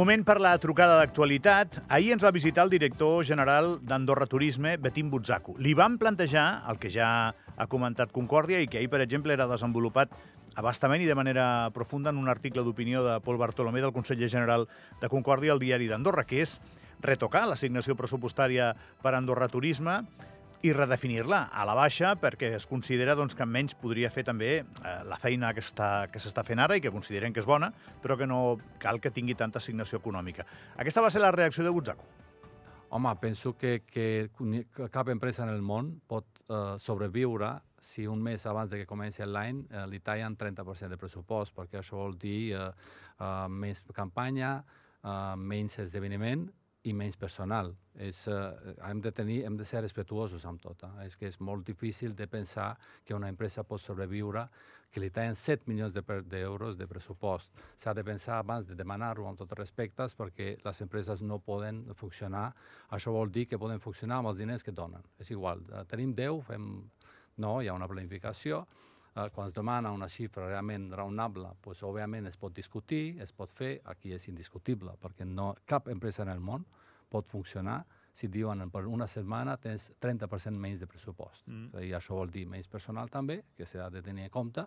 Moment per la trucada d'actualitat. Ahir ens va visitar el director general d'Andorra Turisme, Betim Butzaco. Li vam plantejar el que ja ha comentat Concòrdia i que ahir, per exemple, era desenvolupat abastament i de manera profunda en un article d'opinió de Pol Bartolomé, del conseller general de Concòrdia, al diari d'Andorra, que és retocar l'assignació pressupostària per Andorra Turisme i redefinir-la a la baixa perquè es considera doncs, que menys podria fer també eh, la feina que s'està fent ara i que consideren que és bona, però que no cal que tingui tanta assignació econòmica. Aquesta va ser la reacció de Butzaco. Home, penso que, que cap empresa en el món pot eh, sobreviure si un mes abans de que comenci l'any eh, li tallen 30% de pressupost, perquè això vol dir eh, eh, més campanya, eh, menys esdeveniment i menys personal. És, eh, hem, de tenir, hem de ser respectuosos amb tot. Eh? És que és molt difícil de pensar que una empresa pot sobreviure que li tallen 7 milions d'euros de, de pressupost. S'ha de pensar abans de demanar-ho amb tots respectes perquè les empreses no poden funcionar. Això vol dir que poden funcionar amb els diners que donen. És igual, eh, tenim 10, fem... No, hi ha una planificació, eh, quan es demana una xifra realment raonable, pues, òbviament es pot discutir, es pot fer, aquí és indiscutible, perquè no, cap empresa en el món pot funcionar si diuen per una setmana tens 30% menys de pressupost. Mm. I això vol dir menys personal també, que s'ha de tenir en compte,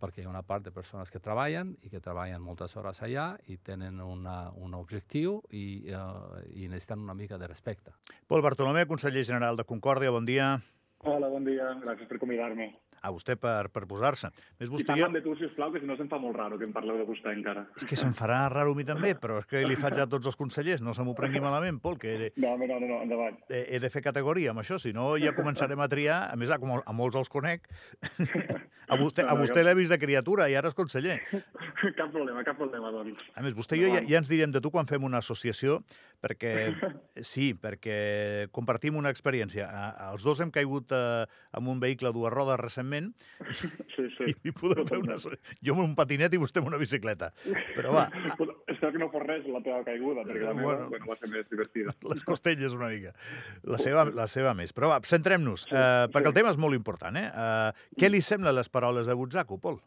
perquè hi ha una part de persones que treballen i que treballen moltes hores allà i tenen una, un objectiu i, uh, i necessiten una mica de respecte. Pol Bartolomé, conseller general de Concòrdia, bon dia. Hola, bon dia. Gràcies per convidar-me a vostè per, per posar-se. Més vostè I de tu, sisplau, que si no se'm fa molt raro que em parleu de vostè encara. És que se'm farà raro a mi també, però és que li faig a tots els consellers, no se m'ho prengui malament, Pol, que he de... No, no, no, no, endavant. He, he de fer categoria amb això, si no ja començarem a triar, a més, a, com a molts els conec, a vostè, a vostè l'he vist de criatura i ara és conseller. Cap problema, cap problema, doncs. A més, vostè i jo ja, ja ens direm de tu quan fem una associació, perquè sí, perquè compartim una experiència. Els dos hem caigut eh, amb un vehicle a dues rodes recentment evidentment, sí, sí. i, i podem fer una... Jo amb un patinet i vostè amb una bicicleta. Però va... Espero que no fos res la teva caiguda, perquè la meva bueno, bueno, va ser més divertida. Les costelles una mica. La seva, la seva més. Però va, centrem-nos, sí, eh, perquè sí. el tema és molt important. Eh? Eh, què li semblen les paraules de Butzaco, Pol?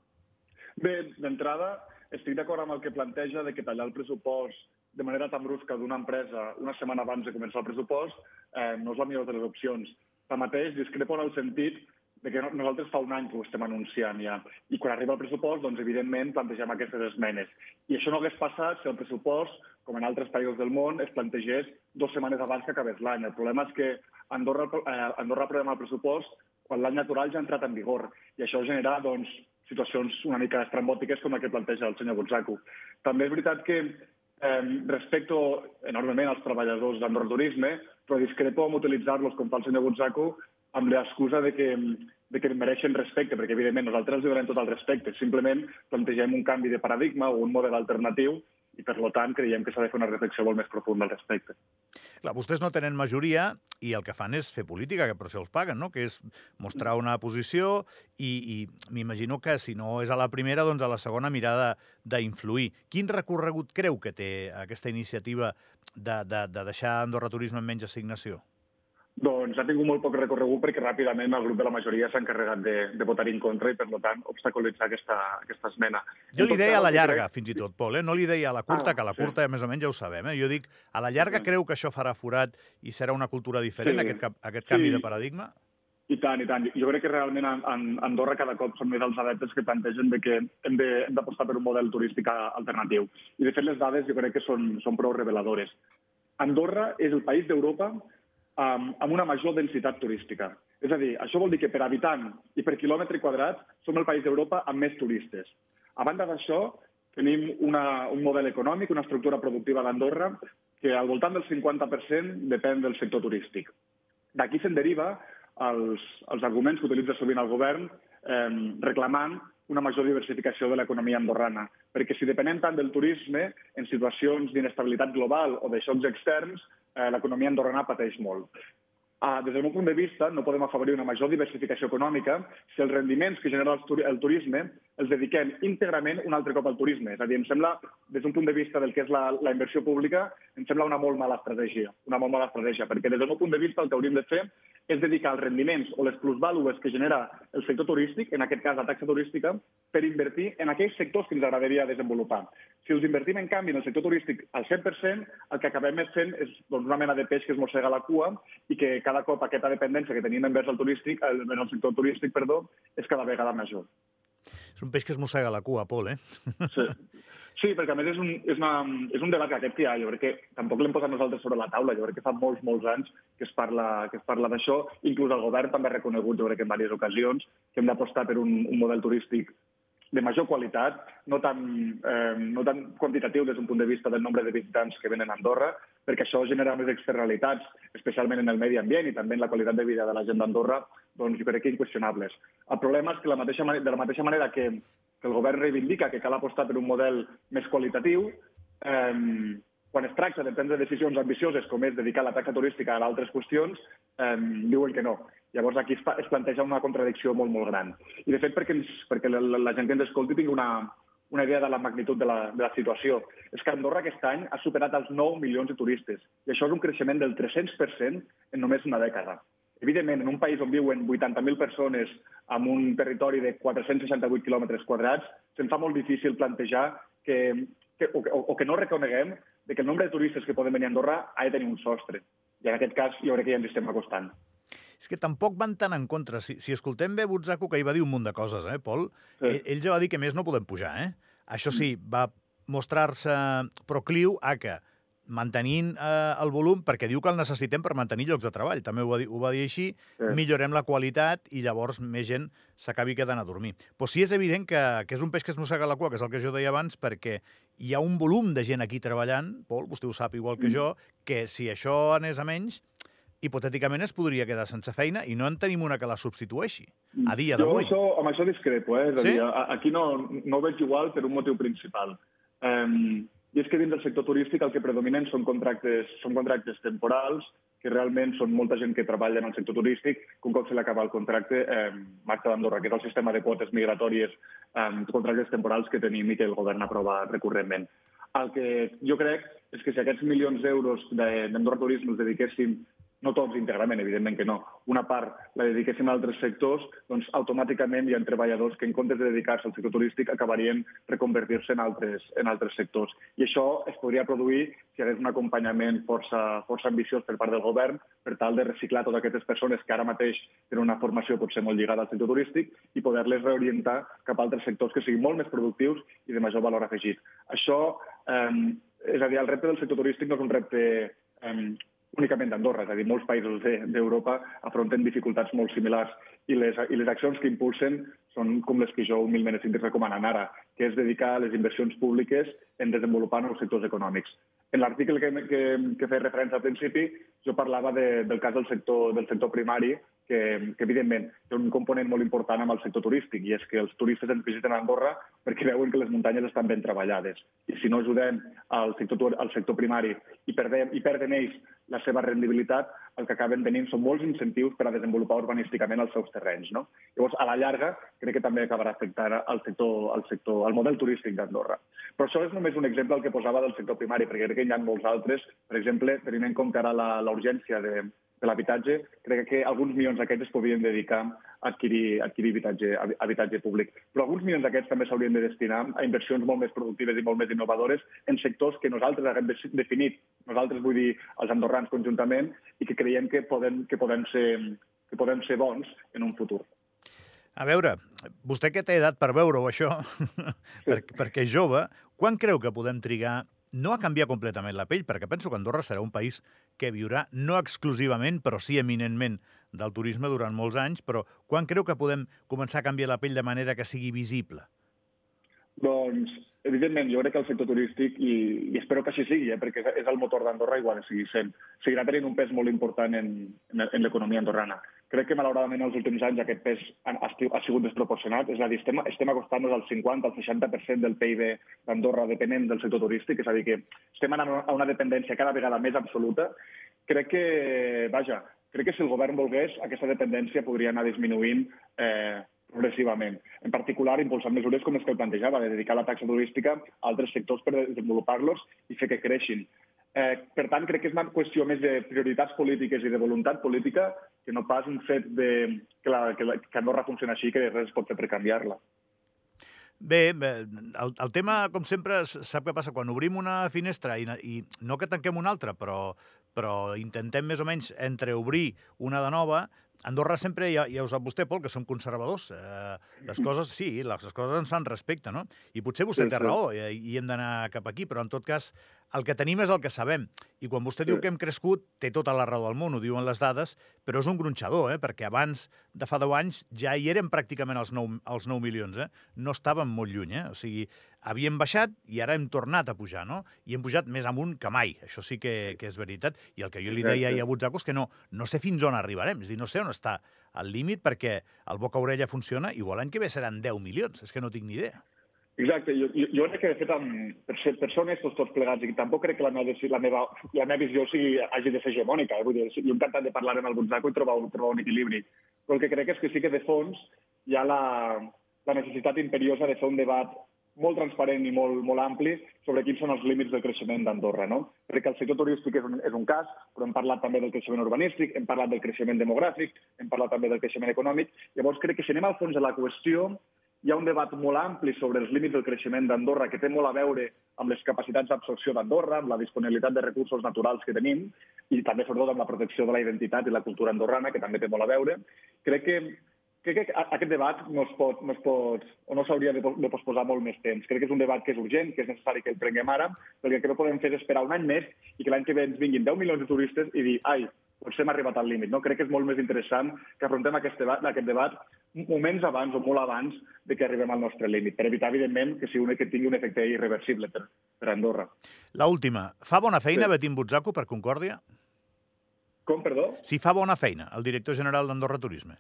Bé, d'entrada, estic d'acord amb el que planteja de que tallar el pressupost de manera tan brusca d'una empresa una setmana abans de començar el pressupost eh, no és la millor de les opcions. Tanmateix, discrepo en el sentit de que nosaltres fa un any que ho estem anunciant ja. I quan arriba el pressupost, doncs, evidentment, plantegem aquestes esmenes. I això no hagués passat si el pressupost, com en altres països del món, es plantegés dues setmanes abans que acabés l'any. El problema és que Andorra, eh, Andorra aprovem el pressupost quan l'any natural ja ha entrat en vigor. I això genera, doncs, situacions una mica estrambòtiques com la que planteja el senyor Butzaco. També és veritat que eh, respecto enormement als treballadors d'Andorra Turisme, però discrepo amb utilitzar-los com fa el senyor Butzaco amb l'excusa de que, de que mereixen respecte, perquè evidentment nosaltres els donem tot el respecte, simplement plantegem un canvi de paradigma o un model alternatiu i per tant creiem que s'ha de fer una reflexió molt més profunda al respecte. Clar, vostès no tenen majoria i el que fan és fer política, que per això els paguen, no? que és mostrar una posició i, i m'imagino que si no és a la primera, doncs a la segona mirada d'influir. Quin recorregut creu que té aquesta iniciativa de, de, de deixar Andorra Turisme amb menys assignació? Doncs ha tingut molt poc recorregut perquè ràpidament el grup de la majoria s'ha encarregat de, de votar en contra i, per tant, obstaculitzar aquesta, aquesta esmena. Jo li deia a la llarga, crec... fins i tot, Pol, eh? no li deia a la curta, ah, que a la curta sí. més o menys ja ho sabem. Eh? Jo dic, a la llarga creu que això farà forat i serà una cultura diferent, sí. aquest, aquest canvi sí. de paradigma? I tant, i tant. Jo crec que realment a, a Andorra cada cop són més els adeptes que plantegen de que hem d'apostar per un model turístic alternatiu. I, de fet, les dades jo crec que són, són prou reveladores. Andorra és el país d'Europa amb, amb una major densitat turística. És a dir, això vol dir que per habitant i per quilòmetre quadrat som el país d'Europa amb més turistes. A banda d'això, tenim una, un model econòmic, una estructura productiva d'Andorra que al voltant del 50% depèn del sector turístic. D'aquí se'n deriva els, els arguments que utilitza sovint el govern eh, reclamant una major diversificació de l'economia andorrana. Perquè si depenem tant del turisme, en situacions d'inestabilitat global o de xocs externs, eh, l'economia andorrana pateix molt. Uh, des del meu punt de vista, no podem afavorir una major diversificació econòmica si els rendiments que genera el turisme els dediquem íntegrament un altre cop al turisme. És a dir, em sembla, des d'un punt de vista del que és la, la inversió pública, em sembla una molt mala estratègia. Una molt mala estratègia, perquè des del meu punt de vista el que hauríem de fer és dedicar els rendiments o les plusvàlues que genera el sector turístic, en aquest cas la taxa turística, per invertir en aquells sectors que ens agradaria desenvolupar. Si els invertim, en canvi, en el sector turístic al 100%, el que acabem fent és doncs, una mena de peix que es mossega la cua i que cada cop aquesta dependència que tenim envers el turístic, en el sector turístic, perdó, és cada vegada major. És un peix que es mossega la cua, Pol, eh? Sí. Sí, perquè a més és un, és, una, és un debat que aquest ha. Jo crec que tampoc l'hem posat nosaltres sobre la taula. Jo crec que fa molts, molts anys que es parla, que es parla d'això. Inclús el govern també ha reconegut, jo crec que en diverses ocasions, que hem d'apostar per un, un model turístic de major qualitat, no tan, eh, no tan quantitatiu des d'un punt de vista del nombre de visitants que venen a Andorra, perquè això genera més externalitats, especialment en el medi ambient i també en la qualitat de vida de la gent d'Andorra, doncs jo crec que inqüestionables. El problema és que la mateixa, de la mateixa manera que que el govern reivindica que cal apostar per un model més qualitatiu, eh, quan es tracta de prendre decisions ambicioses com és dedicar la taxa turística a altres qüestions, eh, diuen que no. Llavors aquí es, es planteja una contradicció molt, molt gran. I de fet, perquè, ens, perquè la, la gent que ens escolti tingui una, una idea de la magnitud de la, de la situació. És que Andorra aquest any ha superat els 9 milions de turistes, i això és un creixement del 300% en només una dècada. Evidentment, en un país on viuen 80.000 persones amb un territori de 468 quilòmetres quadrats, se'n fa molt difícil plantejar que, que, o, o que no reconeguem de que el nombre de turistes que poden venir a Andorra ha de tenir un sostre. I en aquest cas jo crec que ja ens estem acostant. És que tampoc van tan en contra. Si, si escoltem bé Butzaco, que hi va dir un munt de coses, eh, Pol? Sí. Ell, ell ja va dir que més no podem pujar, eh? Això sí, va mostrar-se procliu a que mantenint eh, el volum, perquè diu que el necessitem per mantenir llocs de treball, també ho va dir, ho va dir així, sí. millorem la qualitat i llavors més gent s'acabi quedant a dormir. Però sí és evident que, que és un peix que es mossega la cua, que és el que jo deia abans, perquè hi ha un volum de gent aquí treballant, Pol, vostè ho sap igual que mm. jo, que si això anés a menys, hipotèticament es podria quedar sense feina i no en tenim una que la substitueixi, a dia d'avui. Jo això, amb això discrepo, eh? És a sí? dir, aquí no, no ho veig igual per un motiu principal. Um, i és que dins del sector turístic el que predominen són contractes, són contractes temporals, que realment són molta gent que treballa en el sector turístic, que un cop se l'acaba el contracte eh, marxa d'Andorra, que és el sistema de quotes migratòries, eh, contractes temporals que tenim i que el govern aprova recurrentment. El que jo crec és que si aquests milions d'euros d'Andorra Turisme els dediquéssim no tots íntegrament, evidentment que no, una part la dediquéssim a altres sectors, doncs automàticament hi ha treballadors que en comptes de dedicar-se al sector turístic acabarien reconvertir-se en altres, en altres sectors. I això es podria produir si hi hagués un acompanyament força, força ambiciós per part del govern per tal de reciclar totes aquestes persones que ara mateix tenen una formació potser molt lligada al sector turístic i poder-les reorientar cap a altres sectors que siguin molt més productius i de major valor afegit. Això, eh, és a dir, el repte del sector turístic no és un repte eh, únicament d'Andorra, és a dir, molts països d'Europa afronten dificultats molt similars i les, i les accions que impulsen són com les que jo humilment estic recomanant ara, que és dedicar les inversions públiques en desenvolupar nous sectors econòmics. En l'article que, que, que feia referència al principi, jo parlava de, del cas del sector, del sector primari, que, que evidentment té un component molt important amb el sector turístic, i és que els turistes ens visiten a Andorra perquè veuen que les muntanyes estan ben treballades. I si no ajudem al sector, al sector primari i perdem, i perden ells la seva rendibilitat, el que acaben tenint són molts incentius per a desenvolupar urbanísticament els seus terrenys. No? Llavors, a la llarga, crec que també acabarà afectant al sector, al sector, al model turístic d'Andorra. Però això és només un exemple el que posava del sector primari, perquè crec que hi ha molts altres. Per exemple, tenint en compte ara la, de, de l'habitatge, crec que alguns milions d'aquests es podrien dedicar a adquirir, adquirir habitatge, habitatge públic. Però alguns milions d'aquests també s'haurien de destinar a inversions molt més productives i molt més innovadores en sectors que nosaltres haguem definit, nosaltres vull dir els andorrans conjuntament, i que creiem que poden, que poden, ser, que poden ser bons en un futur. A veure, vostè que té edat per veure-ho, això, sí. perquè és jove, quan creu que podem trigar no a canviar completament la pell, perquè penso que Andorra serà un país que viurà no exclusivament, però sí eminentment del turisme durant molts anys, però quan creu que podem començar a canviar la pell de manera que sigui visible? Doncs, evidentment, jo crec que el sector turístic, i, i espero que així sigui, eh, perquè és el motor d'Andorra, igual sigui sent, seguirà tenint un pes molt important en, en, en l'economia andorrana. Crec que, malauradament, els últims anys aquest pes ha, ha sigut desproporcionat. És a dir, estem, estem acostant-nos al 50, al 60% del PIB d'Andorra depenent del sector turístic, és a dir, que estem anant a una dependència cada vegada més absoluta. Crec que, vaja, crec que si el govern volgués, aquesta dependència podria anar disminuint eh, progressivament. En particular, impulsar mesures com les que el plantejava, de dedicar la taxa turística a altres sectors per desenvolupar-los i fer que creixin. Eh, per tant, crec que és una qüestió més de prioritats polítiques i de voluntat política que no pas un fet de, que, la, que, la, que Andorra funciona així que res es pot fer per canviar-la. Bé, el, el tema, com sempre, sap què passa? Quan obrim una finestra, i, i no que tanquem una altra, però, però intentem més o menys entreobrir una de nova, Andorra sempre, ja, ja ho sap vostè, Pol, que som conservadors. Eh, les coses, sí, les, coses ens fan respecte, no? I potser vostè Sí, té sí. raó i, i hem d'anar cap aquí, però en tot cas el que tenim és el que sabem. I quan vostè diu Sí. que hem crescut, té tota la raó del món, ho diuen les dades, però és un gronxador, eh? perquè abans de fa 10 anys ja hi érem pràcticament els 9, els 9 milions. Eh? No estàvem molt lluny. Eh? O sigui, havíem baixat i ara hem tornat a pujar, no? I hem pujat més amunt que mai. Això sí que, que és veritat. I el que jo li deia ahir a Butzaco és que no, no sé fins on arribarem. És dir, no sé on està el límit perquè el boca-orella funciona, igual l'any que ve seran 10 milions. És que no tinc ni idea. Exacte, jo, jo, jo crec que, de fet, amb, per, ser, tots plegats, i tampoc crec que la meva, la meva, la meva visió sigui, hagi de ser hegemònica. Eh? Vull dir, jo encantat de parlar amb el Gonzaco i trobar, trobar un equilibri. Però el que crec és que sí que, de fons, hi ha la, la necessitat imperiosa de fer un debat molt transparent i molt, molt ampli sobre quins són els límits del creixement d'Andorra. No? Perquè el sector turístic és un, és un cas, però hem parlat també del creixement urbanístic, hem parlat del creixement demogràfic, hem parlat també del creixement econòmic. Llavors crec que si anem al fons de la qüestió, hi ha un debat molt ampli sobre els límits del creixement d'Andorra que té molt a veure amb les capacitats d'absorció d'Andorra, amb la disponibilitat de recursos naturals que tenim i també, sobretot, amb la protecció de la identitat i la cultura andorrana, que també té molt a veure. Crec que, crec que aquest debat no es pot, no es pot o no s'hauria de, de posposar molt més temps. Crec que és un debat que és urgent, que és necessari que el prenguem ara, perquè el que no podem fer és esperar un any més i que l'any que ve ens vinguin 10 milions de turistes i dir, ai, potser hem arribat al límit. No? Crec que és molt més interessant que afrontem aquest debat, aquest debat moments abans o molt abans de que arribem al nostre límit, per evitar, evidentment, que, sigui un, que tingui un efecte irreversible per, per Andorra. La última. Fa bona feina Sí. Betim Butzaco per Concòrdia? Com, perdó? Si fa bona feina, el director general d'Andorra Turisme.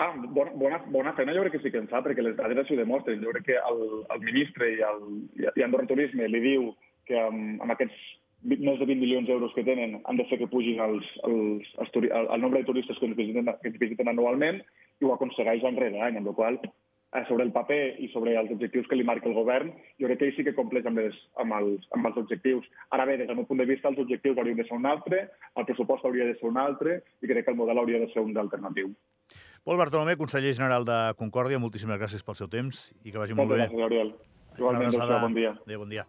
Ah, bona, bona, bona feina jo crec que sí que en fa, perquè les dades ho demostren. Jo crec que el, el ministre i, el, i Andorra Turisme li diu que amb, amb aquests més de 20 milions d'euros que tenen han de fer que pugin els, els, els, el, el nombre de turistes que ens, visiten, que ens visiten anualment i ho aconsegueix any rere any, amb la qual cosa sobre el paper i sobre els objectius que li marca el govern, jo crec que ell sí que compleix amb, les, amb, els, amb els objectius. Ara bé, des del meu punt de vista, els objectius haurien de ser un altre, el pressupost hauria de ser un altre i crec que el model hauria de ser un d'alternatiu. Pol Bartolomé, conseller general de Concòrdia, moltíssimes gràcies pel seu temps i que vagi molt Moltes bé. gràcies, Gabriel. Una Igualment, adéu-siau, bon dia. Adéu, bon dia.